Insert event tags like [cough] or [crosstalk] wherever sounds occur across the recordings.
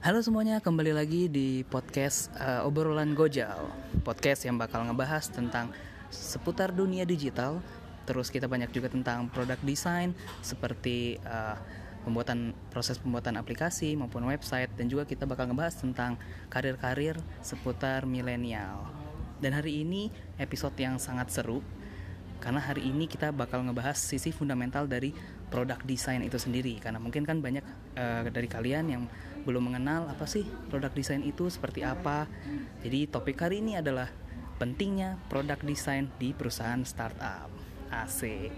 Halo semuanya, kembali lagi di podcast uh, Obrolan Gojal. Podcast yang bakal ngebahas tentang seputar dunia digital. Terus kita banyak juga tentang produk desain Seperti uh, pembuatan proses pembuatan aplikasi maupun website. Dan juga kita bakal ngebahas tentang karir-karir seputar milenial. Dan hari ini episode yang sangat seru karena hari ini kita bakal ngebahas sisi fundamental dari produk desain itu sendiri. Karena mungkin kan banyak uh, dari kalian yang belum mengenal apa sih produk desain itu seperti apa. Jadi topik hari ini adalah pentingnya produk desain di perusahaan startup. AC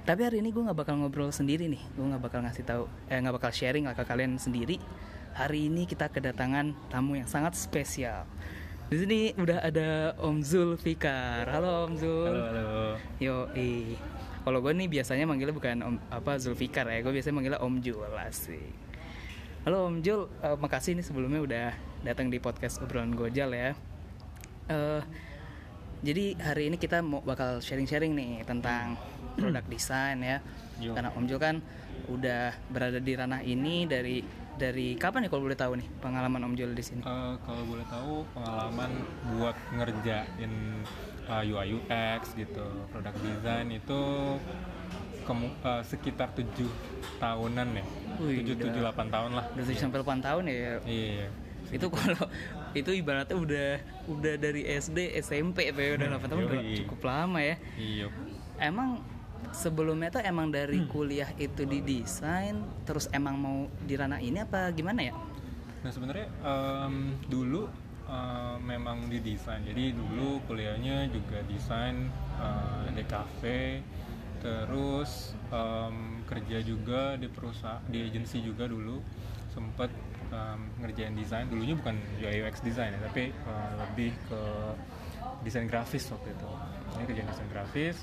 tapi hari ini gue nggak bakal ngobrol sendiri nih. Gue nggak bakal ngasih tahu eh nggak bakal sharing lah ke kalian sendiri. Hari ini kita kedatangan tamu yang sangat spesial di sini udah ada Om Zul Fikar. Halo Om Zul. Halo halo. Yo, eh. Kalau gue nih biasanya manggilnya bukan Om apa Zulfikar ya, gue biasanya manggilnya Om Jul asik. Halo Om Jul, uh, makasih nih sebelumnya udah datang di podcast obrolan Gojal ya. Uh, jadi hari ini kita mau bakal sharing-sharing nih tentang produk desain ya. Yo. Karena Om Jul kan udah berada di ranah ini dari dari kapan nih kalau boleh tahu nih pengalaman Om Jul di sini? Uh, kalau boleh tahu pengalaman buat ngerjain uh, UI UX gitu, produk desain itu kemu uh, sekitar tujuh tahunan ya, tujuh tujuh delapan tahun lah. Udah 7 sampai 8 tahun ya. Iya. Itu kalau itu ibaratnya udah udah dari SD SMP ya udah 8 tahun udah cukup lama ya. Iya. Emang sebelumnya tuh emang dari kuliah itu di desain terus emang mau di ranah ini apa gimana ya? Nah sebenarnya em, dulu eh, memang di desain. Jadi dulu kuliahnya juga desain eh, di cafe, terus em, kerja juga di perusahaan di agensi juga dulu sempet em, ngerjain desain. Dulunya bukan UI UX design ya, tapi eh, lebih ke desain grafis waktu itu. Ini kerjaan desain grafis.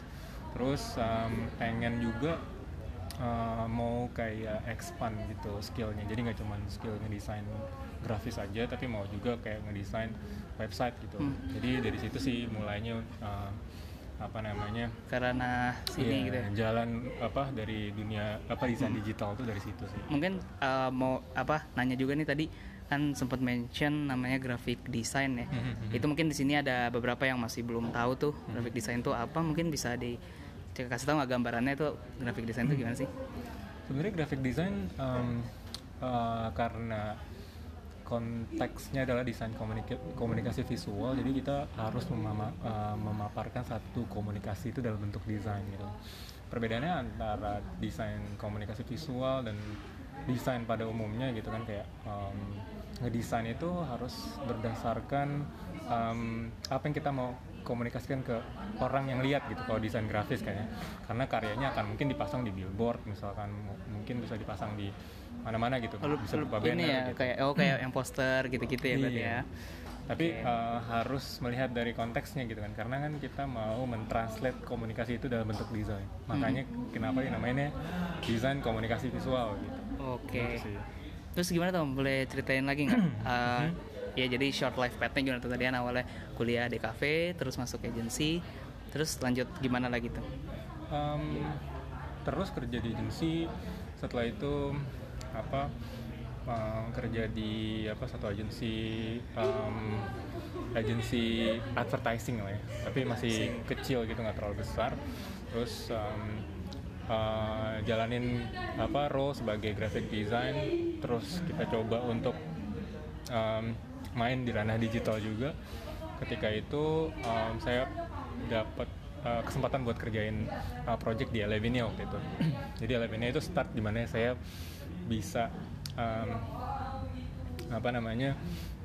Terus em, pengen juga uh, mau kayak expand gitu skillnya. Jadi nggak cuma skill ngedesain grafis aja tapi mau juga kayak ngedesain website gitu. Hmm. jadi dari situ sih mulainya uh, apa namanya? Karena sini iya, gitu ya. jalan apa dari dunia apa desain digital tuh dari situ sih. Mungkin uh, mau apa nanya juga nih tadi kan sempat mention namanya graphic design ya. Mhm. Itu mungkin di sini ada beberapa yang masih belum tahu tuh graphic design itu apa mungkin bisa di kasih tahu nggak gambarannya itu graphic design itu gimana sih? sebenarnya graphic design em, uh, karena konteksnya adalah desain komunika- komunikasi visual jadi kita harus memama- uh, memaparkan satu komunikasi itu dalam bentuk desain gitu perbedaannya antara desain komunikasi visual dan desain pada umumnya gitu kan kayak em, ngedesain itu harus berdasarkan em, apa yang kita mau komunikasikan ke orang yang lihat gitu kalau desain grafis kayaknya karena karyanya akan mungkin dipasang di billboard misalkan mu- mungkin bisa dipasang di mana-mana gitu Oh, lu- bisa lu- berupa ini banner ya gitu. kayak oh kayak yang poster gitu-gitu ya berarti Iya. ya. tapi Oke. eh, harus melihat dari konteksnya gitu kan karena kan kita mau mentranslate komunikasi itu dalam bentuk desain makanya Hmm. kenapa dinamainnya desain komunikasi visual gitu Oke. Sih. Terus gimana tuh? Boleh ceritain lagi nggak? Uh, [clears throat] ya jadi short life path-nya gimana tuh tadi kan awalnya kuliah di cafe, terus masuk agensi, terus lanjut gimana lagi tuh? Em, terus kerja di agensi setelah itu apa em, kerja di apa satu agensi em, agensi advertising lah ya tapi masih kecil gitu nggak terlalu besar terus em, eh, jalanin apa role sebagai graphic design. Terus kita coba untuk em, main di ranah digital juga. Ketika itu em, saya dapat eh, kesempatan buat kerjain eh, project di Elevinia waktu itu. [clears throat] Jadi Elevinia itu start di mana saya bisa em, apa namanya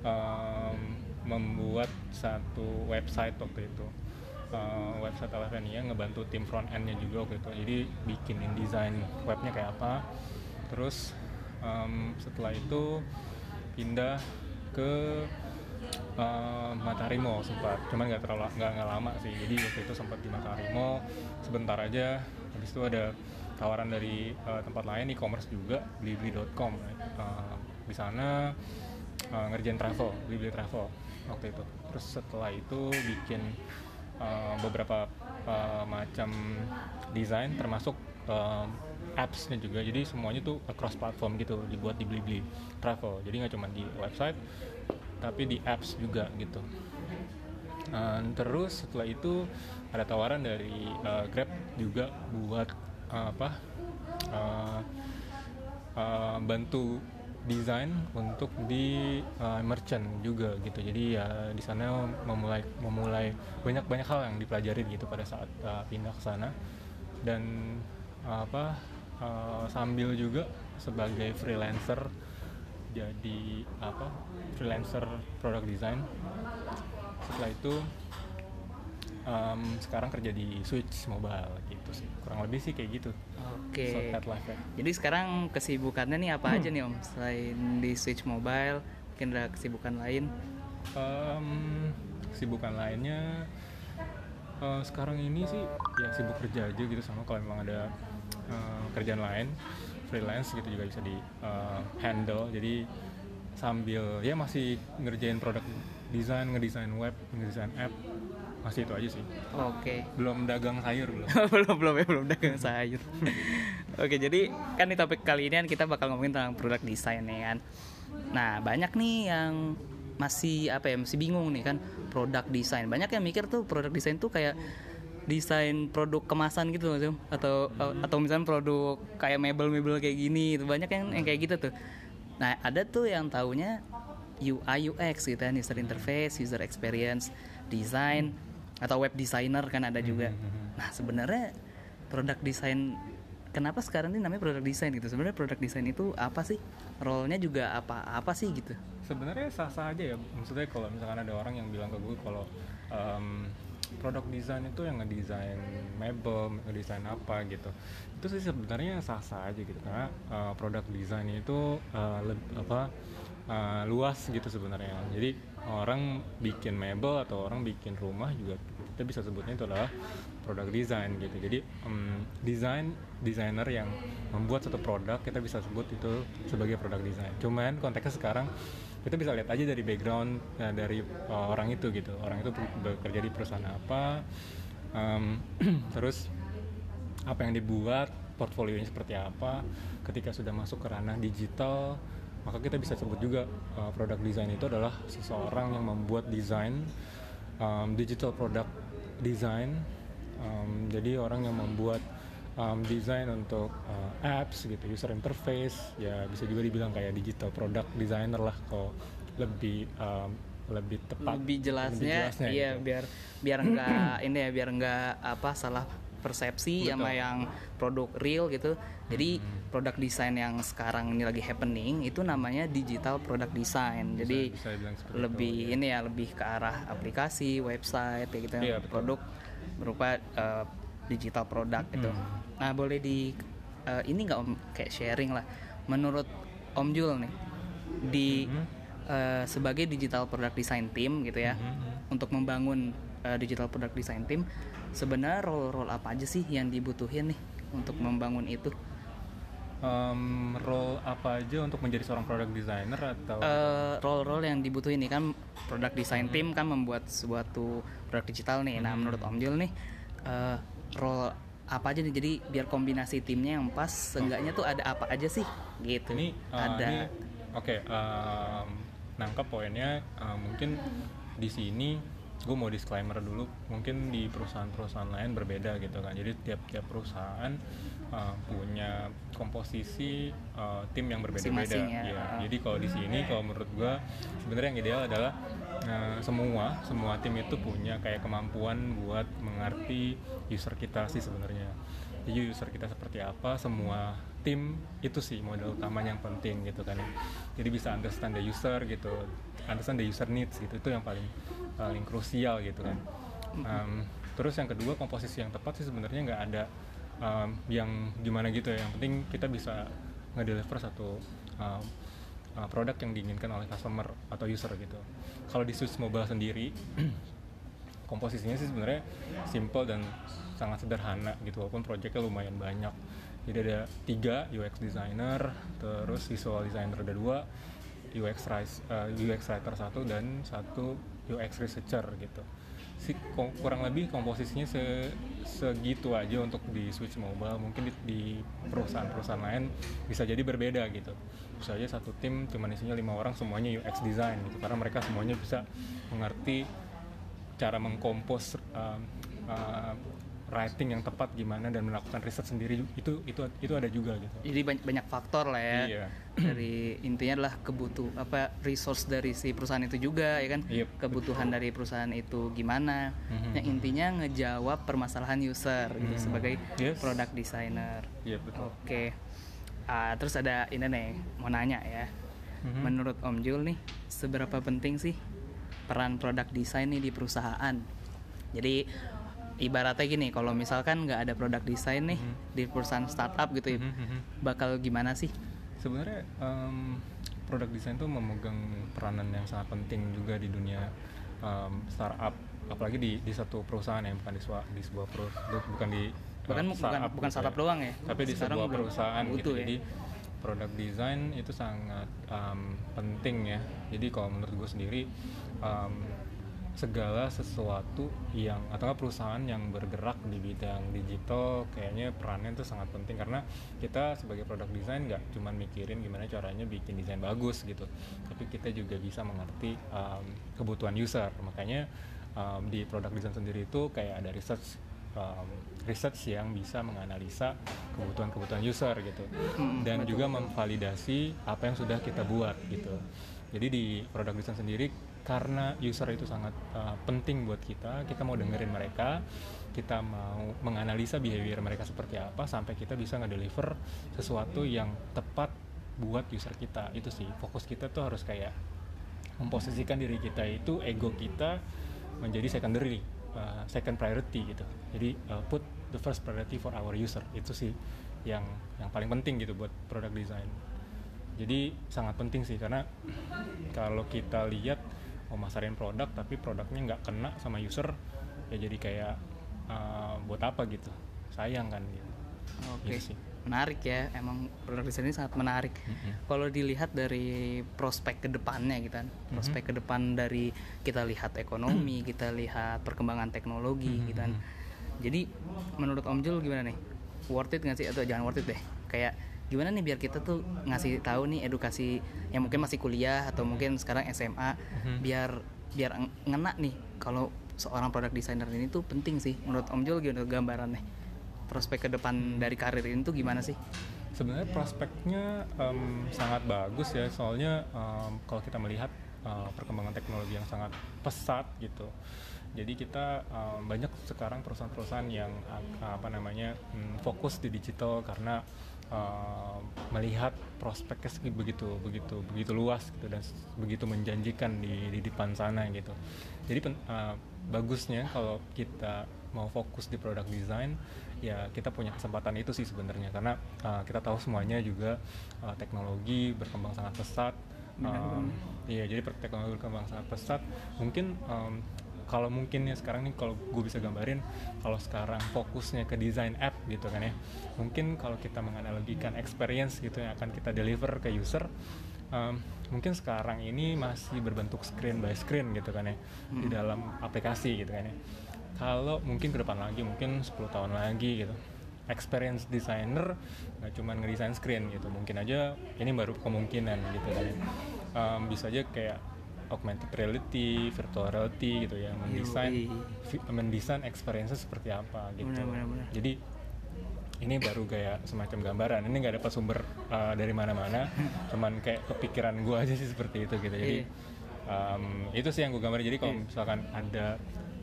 em, membuat satu website waktu itu Uh, website Elevenia ngebantu tim front end-nya juga waktu itu. Jadi bikinin desain webnya kayak apa. Terus em, setelah itu pindah ke uh, Matahari Mall sempat. Cuman nggak terlalu nggak lama sih. Jadi waktu itu sempat di Matahari Mall. Sebentar aja habis itu ada tawaran dari uh, tempat lain e-commerce juga blibli.com uh, di sana uh, ngerjain travel blibli travel waktu itu. Terus setelah itu bikin uh, beberapa uh, macam desain termasuk um, apps-nya juga. Jadi semuanya tuh across platform gitu dibuat di Blibli Travel. Jadi nggak cuma di website tapi di apps juga gitu. Um, terus setelah itu ada tawaran dari uh, Grab juga buat uh, apa uh, uh, bantu desain untuk di uh, merchant juga gitu. Jadi ya di sana memulai memulai banyak banyak hal yang dipelajari gitu pada saat uh, pindah ke sana. Dan uh, apa uh, sambil juga sebagai freelancer jadi apa freelancer product design. Setelah itu um, sekarang kerja di Switch Mobile gitu sih kurang lebih sih kayak gitu Oke. shortcut life ya. Jadi sekarang kesibukannya nih apa aja nih Om? Selain di Switch Mobile, mungkin ada kesibukan lain? Em, kesibukan lainnya eh, sekarang ini sih ya sibuk kerja aja gitu sama kalau memang ada eh, kerjaan lain freelance gitu juga bisa di eh, handle jadi sambil ya masih ngerjain produk desain ngedesain web ngedesain app masih itu aja sih Oke. belum dagang sayur belum [laughs] belum belum ya belum dagang sayur. Oke jadi kan di topik kali ini kan kita bakal ngomongin tentang produk desain ya kan. Nah banyak nih yang masih apa ya masih bingung nih kan produk desain. Banyak yang mikir tuh produk desain tuh kayak desain produk kemasan gitu loh atau atau misalnya produk kayak mebel-mebel kayak gini itu banyak yang yang kayak gitu tuh. Nah ada tuh yang taunya UI UX gitu kan user interface, user experience, design atau web designer kan ada juga. Nah sebenarnya produk desain kenapa sekarang ini namanya produk desain gitu? Sebenarnya produk desain itu apa sih? Role-nya juga apa apa sih gitu? sebenarnya sah-sah aja ya maksudnya kalau misalkan ada orang yang bilang ke gue kalau em, produk desain itu yang ngedesain mebel ngedesain apa gitu itu sih sebenarnya sah-sah aja gitu karena eh, produk desain itu leb- apa eh, luas gitu sebenarnya. Jadi orang bikin mebel atau orang bikin rumah juga kita bisa sebutnya itu adalah produk desain gitu. Jadi em, desain desainer yang membuat satu produk kita bisa sebut itu sebagai produk desain. Cuman konteksnya sekarang kita bisa lihat aja dari background ya, dari uh, orang itu gitu. Orang itu bekerja di perusahaan apa em, [clears throat] terus apa yang dibuat portfolionya seperti apa. Ketika sudah masuk ke ranah digital maka kita bisa sebut juga uh, produk desain itu adalah seseorang yang membuat desain um, digital product design Um, jadi orang yang membuat um, desain untuk uh, apps gitu user interface ya bisa juga dibilang kayak digital product designer lah kalau lebih um, lebih tepat Lebih jelasnya, jelasnya iya gitu. biar biar enggak [clears throat] ini ya biar enggak apa salah persepsi Betul. sama yang produk real gitu. Jadi produk desain yang sekarang ini lagi happening itu namanya digital product design. Jadi bisa dibilang seperti lebih itu, ini ya lebih ke arah aplikasi, website kayak gitu Iya, betul. produk berupa eh, digital produk gitu. Hmm. Nah, boleh di eh, ini nggak Om kayak sharing lah. Menurut Om Jul nih di Mhm. eh, sebagai digital product design team gitu ya Mhm. untuk membangun eh, digital product design team sebenarnya role-role apa aja sih yang dibutuhin nih untuk membangun itu? Um, role apa aja untuk menjadi seorang product designer atau? Eh, role-role yang dibutuhin nih kan product design team kan membuat suatu produk digital nih. Nah menurut Om Jul nih eh, role apa aja nih? Jadi biar kombinasi timnya yang pas seenggaknya tuh ada apa aja sih? Gitu. Ini uh, ada. oke um, nangkap poinnya uh, mungkin di sini gue mau disclaimer dulu mungkin di perusahaan-perusahaan lain berbeda gitu kan. Jadi tiap-tiap perusahaan uh, punya komposisi uh, tim yang berbeda-beda. Ya. Ah. jadi kalau di sini kalau menurut gue sebenarnya yang ideal adalah uh, semua semua tim itu punya kayak kemampuan buat mengerti user kita sih sebenarnya. Jadi user kita seperti apa semua tim itu sih modal utamanya yang penting gitu kan. Jadi bisa understand the user gitu understand the user needs gitu itu yang paling paling krusial gitu kan. Um, terus yang kedua komposisi yang tepat sih sebenarnya nggak ada um, yang gimana gitu ya. Yang penting kita bisa ngedeliver satu um, uh, produk yang diinginkan oleh customer atau user gitu. Kalau di Switch Mobile sendiri [clears throat] komposisinya sih sebenarnya simple dan sangat sederhana gitu walaupun proyeknya lumayan banyak. Jadi ada tiga UX designer terus visual designer ada dua UX ris- eh, UX writer satu dan satu UX researcher gitu. Si kurang lebih komposisinya se segitu aja untuk di switch mobile. Mungkin di, perusahaan-perusahaan lain bisa jadi berbeda gitu. Bisa aja satu tim cuma isinya lima orang semuanya UX design gitu. Karena mereka semuanya bisa mengerti cara mengkompos um, uh, writing yang tepat gimana dan melakukan riset sendiri itu itu itu ada juga gitu Jadi banyak, banyak faktor lah ya. Iya. Dari intinya adalah kebutuh apa resource dari si perusahaan itu juga ya kan. Yep. Kebutuhan dari perusahaan itu gimana. Mhm. Yang intinya ngejawab permasalahan user gitu Mhm. sebagai Yes. product designer. iya betul Oke. Ah, terus ada ini nih mau nanya ya. Mhm. Menurut Om Jul nih seberapa penting sih peran product design nih di perusahaan? Jadi ibaratnya gini, kalau misalkan nggak ada product design nih Mhm. di perusahaan startup gitu ya, Mhm, mhm. bakal gimana sih? sebenarnya em, produk desain tuh memegang peranan yang sangat penting juga di dunia em, startup apalagi di di satu perusahaan yang bukan di sebuah di sebuah perusahaan bukan di eh, Bukan bukan startup bukan gitu startup ya. doang ya. tapi di Sekarang sebuah perusahaan gitu ya. jadi produk desain itu sangat em, penting ya jadi kalau menurut gue sendiri em, segala sesuatu yang atau perusahaan yang bergerak di bidang digital kayaknya perannya itu sangat penting. Karena kita sebagai produk desain nggak cuma mikirin gimana caranya bikin desain bagus gitu. Tapi kita juga bisa mengerti em, kebutuhan user. Makanya em, di produk desain sendiri itu kayak ada research um, research yang bisa menganalisa kebutuhan-kebutuhan user gitu. Mm, dan juga memvalidasi apa yang sudah kita buat gitu. Jadi di produk desain sendiri karena user itu sangat uh, penting buat kita kita mau dengerin mereka kita mau menganalisa behavior mereka seperti apa sampai kita bisa ngedeliver sesuatu yang tepat buat user kita. Itu sih fokus kita tuh harus kayak memposisikan diri kita itu ego kita menjadi secondary uh, second priority gitu. Jadi uh, put the first priority for our user. Itu sih yang yang paling penting gitu buat product design. Jadi sangat penting sih karena kalau kita lihat mau masarin produk tapi produknya nggak kena sama user ya jadi kayak uh, buat apa gitu? Sayang kan gitu Oke. Gitu sih. Menarik ya, emang produk desain ini sangat menarik. Mhm. Kalau dilihat dari prospek ke depannya gitu kan. Prospek ke depan dari kita lihat ekonomi, [clears throat] kita lihat perkembangan teknologi gitu kan. Jadi menurut Om Jul gimana nih? Worth it nggak sih atau jangan worth it deh? Kayak gimana nih biar kita tuh ngasih tahu nih edukasi yang mungkin masih kuliah atau mungkin sekarang SMA Mhm. biar biar ng- ngena nih kalau seorang product designer ini tuh penting sih menurut Om Jul gimana gambarannya prospek ke depan dari karir ini tuh gimana sih? Sebenarnya prospeknya em, sangat bagus ya. Soalnya em, kalau kita melihat eh, perkembangan teknologi yang sangat pesat gitu. Jadi kita em, banyak sekarang perusahaan-perusahaan yang apa namanya mm, fokus di digital karena em, melihat prospeknya begitu begitu begitu luas gitu dan begitu menjanjikan di di depan sana gitu. Jadi eh, bagusnya kalau kita mau fokus di product design ya kita punya kesempatan itu sih sebenarnya. Karena uh, kita tahu semuanya juga uh, teknologi berkembang sangat pesat. Um, iya jadi teknologi berkembang sangat pesat. Mungkin um, kalau mungkin ya sekarang nih kalau gue bisa gambarin kalau sekarang fokusnya ke desain app gitu kan ya. Mungkin kalau kita menganalogikan experience gitu yang akan kita deliver ke user um, mungkin sekarang ini masih berbentuk screen by screen gitu kan ya. Di Hmm. dalam aplikasi gitu kan ya kalau mungkin ke depan lagi mungkin 10 tahun lagi gitu. Experience designer nggak cuma ngedesain screen gitu. Mungkin aja ini baru kemungkinan gitu kan. Em, bisa aja kayak augmented reality, virtual reality gitu ya. Mendesain mendesain experience seperti apa gitu. Benar, benar, benar. jadi ini baru kayak semacam gambaran. Ini nggak dapat sumber uh, dari mana-mana. [laughs] Cuman kayak kepikiran gue aja sih seperti itu gitu. Jadi um, itu sih yang gue gambarin. Jadi kalau Iya. misalkan ada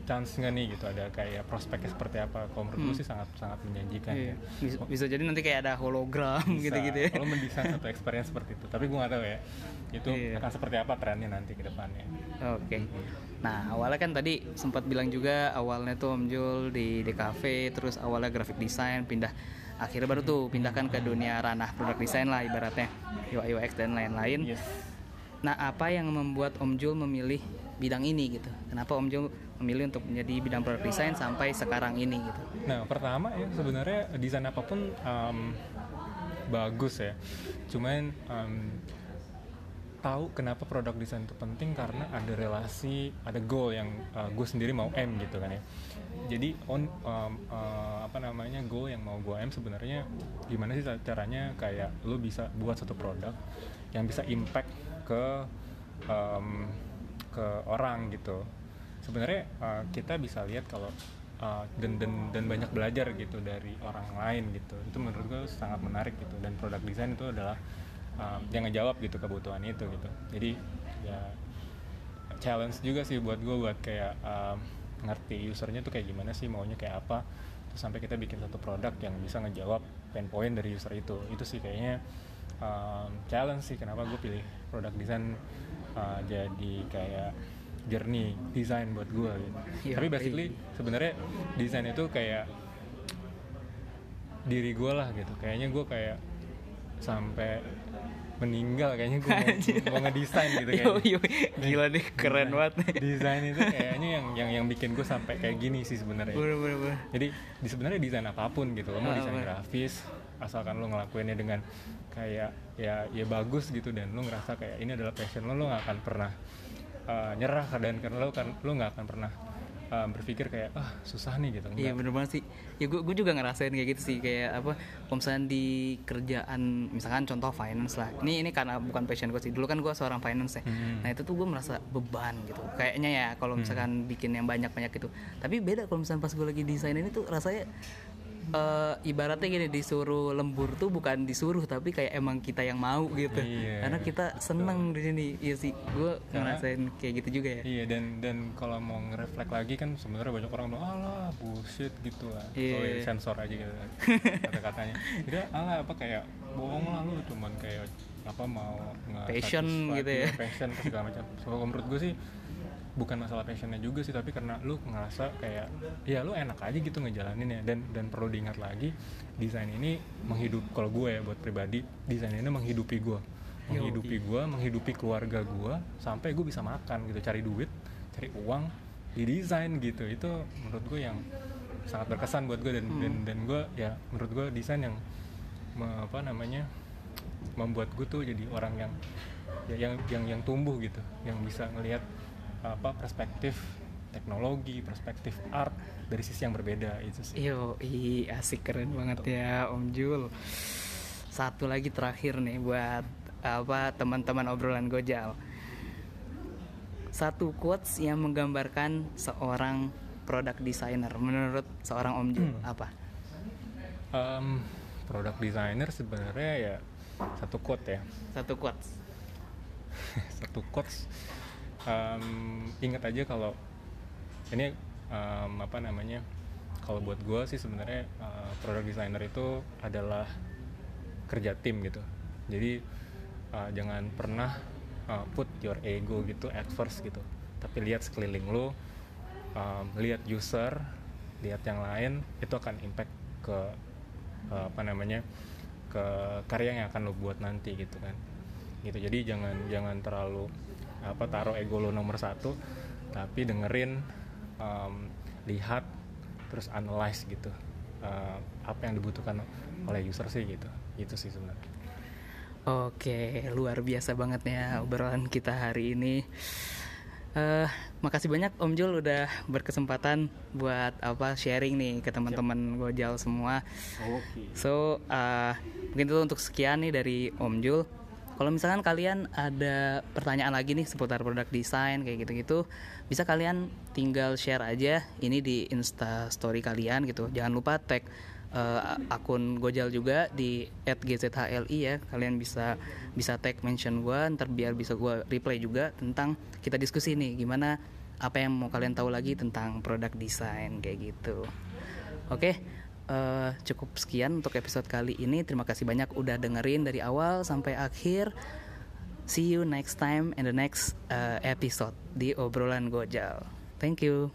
chance nggak nih gitu? Ada kayak prospeknya seperti apa? Kalau menurut gue sih sangat sangat menjanjikan Iya. ya. bisa, bisa jadi nanti kayak ada hologram Bisa, gitu-gitu ya. Kalau mendesain satu [laughs] experience seperti itu. Tapi gue nggak tahu ya. Itu Iya. akan seperti apa trennya nanti ke depannya. Oke. Nah, awalnya kan tadi sempat bilang juga awalnya tuh Om Jul di DKV, terus awalnya graphic design, pindah. Akhirnya baru tuh pindahkan ke dunia ranah produk desain lah ibaratnya. UI UX dan lain-lain. yes Nah, apa yang membuat Om Jul memilih bidang ini gitu? Kenapa Om Jul memilih untuk menjadi bidang produk desain sampai sekarang ini gitu? Nah, pertama ya sebenarnya desain apa pun em, bagus ya. Cuman em, tahu kenapa produk desain itu penting karena ada relasi ada goal yang uh, gue sendiri mau M gitu kan ya jadi on um, uh, apa namanya goal yang mau gue M sebenarnya gimana sih caranya kayak lo bisa buat satu produk yang bisa impact ke um, ke orang gitu. Sebenarnya uh, kita bisa lihat kalau uh, dan dan dan banyak belajar gitu dari orang lain gitu. Itu menurut gue sangat menarik gitu. Dan produk desain itu adalah um, yang ngejawab gitu kebutuhan itu gitu. Jadi ya challenge juga sih buat gue buat kayak um, ngerti usernya tuh kayak gimana sih maunya kayak apa. Terus sampai kita bikin satu produk yang bisa ngejawab pain point dari user itu. Itu sih kayaknya um, challenge sih kenapa gue pilih produk desain uh, jadi kayak journey desain buat gue gitu. Ya, tapi basically sebenarnya desain itu kayak diri gue lah gitu kayaknya gue kayak sampai meninggal kayaknya gue mau, mau ngedesain gitu yo, gila deh keren banget. Desain itu kayaknya yang yang yang bikin gue sampai kayak gini sih sebenarnya. Jadi di sebenarnya desain apa pun gitu, lo mau desain grafis, asalkan lo ngelakuinnya dengan kayak ya ya bagus gitu dan lo ngerasa kayak ini adalah passion lo, lo gak akan pernah uh, nyerah dan karena lo kan lo nggak akan pernah um, berpikir kayak ah susah nih gitu. Iya bener banget sih. Ya gue gue juga ngerasain kayak gitu sih kayak apa kalau misalnya di kerjaan misalkan contoh finance lah. Ini ini karena bukan passion gue sih. Dulu kan gue seorang finance ya. Hmm. nah itu tuh gue merasa beban gitu. Kayaknya ya kalau hmm. misalkan hmm. bikin yang banyak banyak itu tapi beda kalau misalnya pas gue lagi desain ini tuh rasanya uh, ibaratnya gini disuruh lembur tuh bukan disuruh tapi kayak emang kita yang mau gitu. Iya, karena kita seneng di sini. Iya sih gue ngerasain kayak gitu juga ya. Iya dan dan kalau mau ngereflek lagi kan sebenarnya banyak orang bilang alah bullshit gitu lah. Yeah. oh, ya, sensor aja gitu kata-katanya. [laughs] Jadi alah apa kayak bohong lah lu cuman kayak apa mau passion gitu ya. passion segala macam. So menurut gue sih bukan masalah passionnya juga sih tapi karena lu ngerasa kayak ya lu enak aja gitu ngejalanin ya dan dan perlu diingat lagi desain ini menghidup kalau gue ya buat pribadi desain ini menghidupi gue. Menghidupi gue menghidupi keluarga gue sampai gue bisa makan gitu cari duit cari uang di desain gitu. Itu menurut gue yang sangat berkesan buat gue. Dan hmm. dan dan gue ya menurut gue desain yang me, apa namanya membuat gue tuh jadi orang yang ya, yang yang yang tumbuh gitu yang bisa ngelihat apa perspektif teknologi, perspektif art dari sisi yang berbeda itu sih. Yo, i asik keren banget ya Om Jul. Satu lagi terakhir nih buat apa teman-teman obrolan Gojal. Satu quotes yang menggambarkan seorang produk designer menurut seorang Om Jul hmm. apa? Um, produk designer sebenarnya ya satu quote ya. Satu quotes. [laughs] satu quotes um, ingat aja kalau ini um, apa namanya kalau buat gue sih sebenarnya uh, product designer itu adalah kerja tim gitu. Jadi uh, jangan pernah uh, put your ego gitu at first gitu. Tapi lihat sekeliling lo um, lihat user lihat yang lain itu akan impact ke uh, apa namanya ke karya yang akan lo buat nanti gitu kan. Gitu jadi jangan jangan terlalu apa taruh ego lo nomor satu tapi dengerin um, lihat terus analyze gitu uh, apa yang dibutuhkan oleh user sih gitu itu sih sebenarnya Oke, luar biasa banget ya obrolan kita hari ini. Uh, makasih banyak Om Jul udah berkesempatan buat apa sharing nih ke teman-teman Gojal semua. Okay. So uh, mungkin itu untuk sekian nih dari Om Jul. Kalau misalkan kalian ada pertanyaan lagi nih seputar produk desain kayak gitu-gitu, bisa kalian tinggal share aja ini di Insta story kalian gitu. Jangan lupa tag uh, akun Gojal juga di @gzhli ya. Kalian bisa bisa tag mention gue, ntar biar bisa gue reply juga tentang kita diskusi nih gimana apa yang mau kalian tahu lagi tentang produk desain kayak gitu. Oke. Okay? Uh, cukup sekian untuk episode kali ini. Terima kasih banyak udah dengerin dari awal sampai akhir. See you next time in the next uh, episode di obrolan Gojal. Thank you.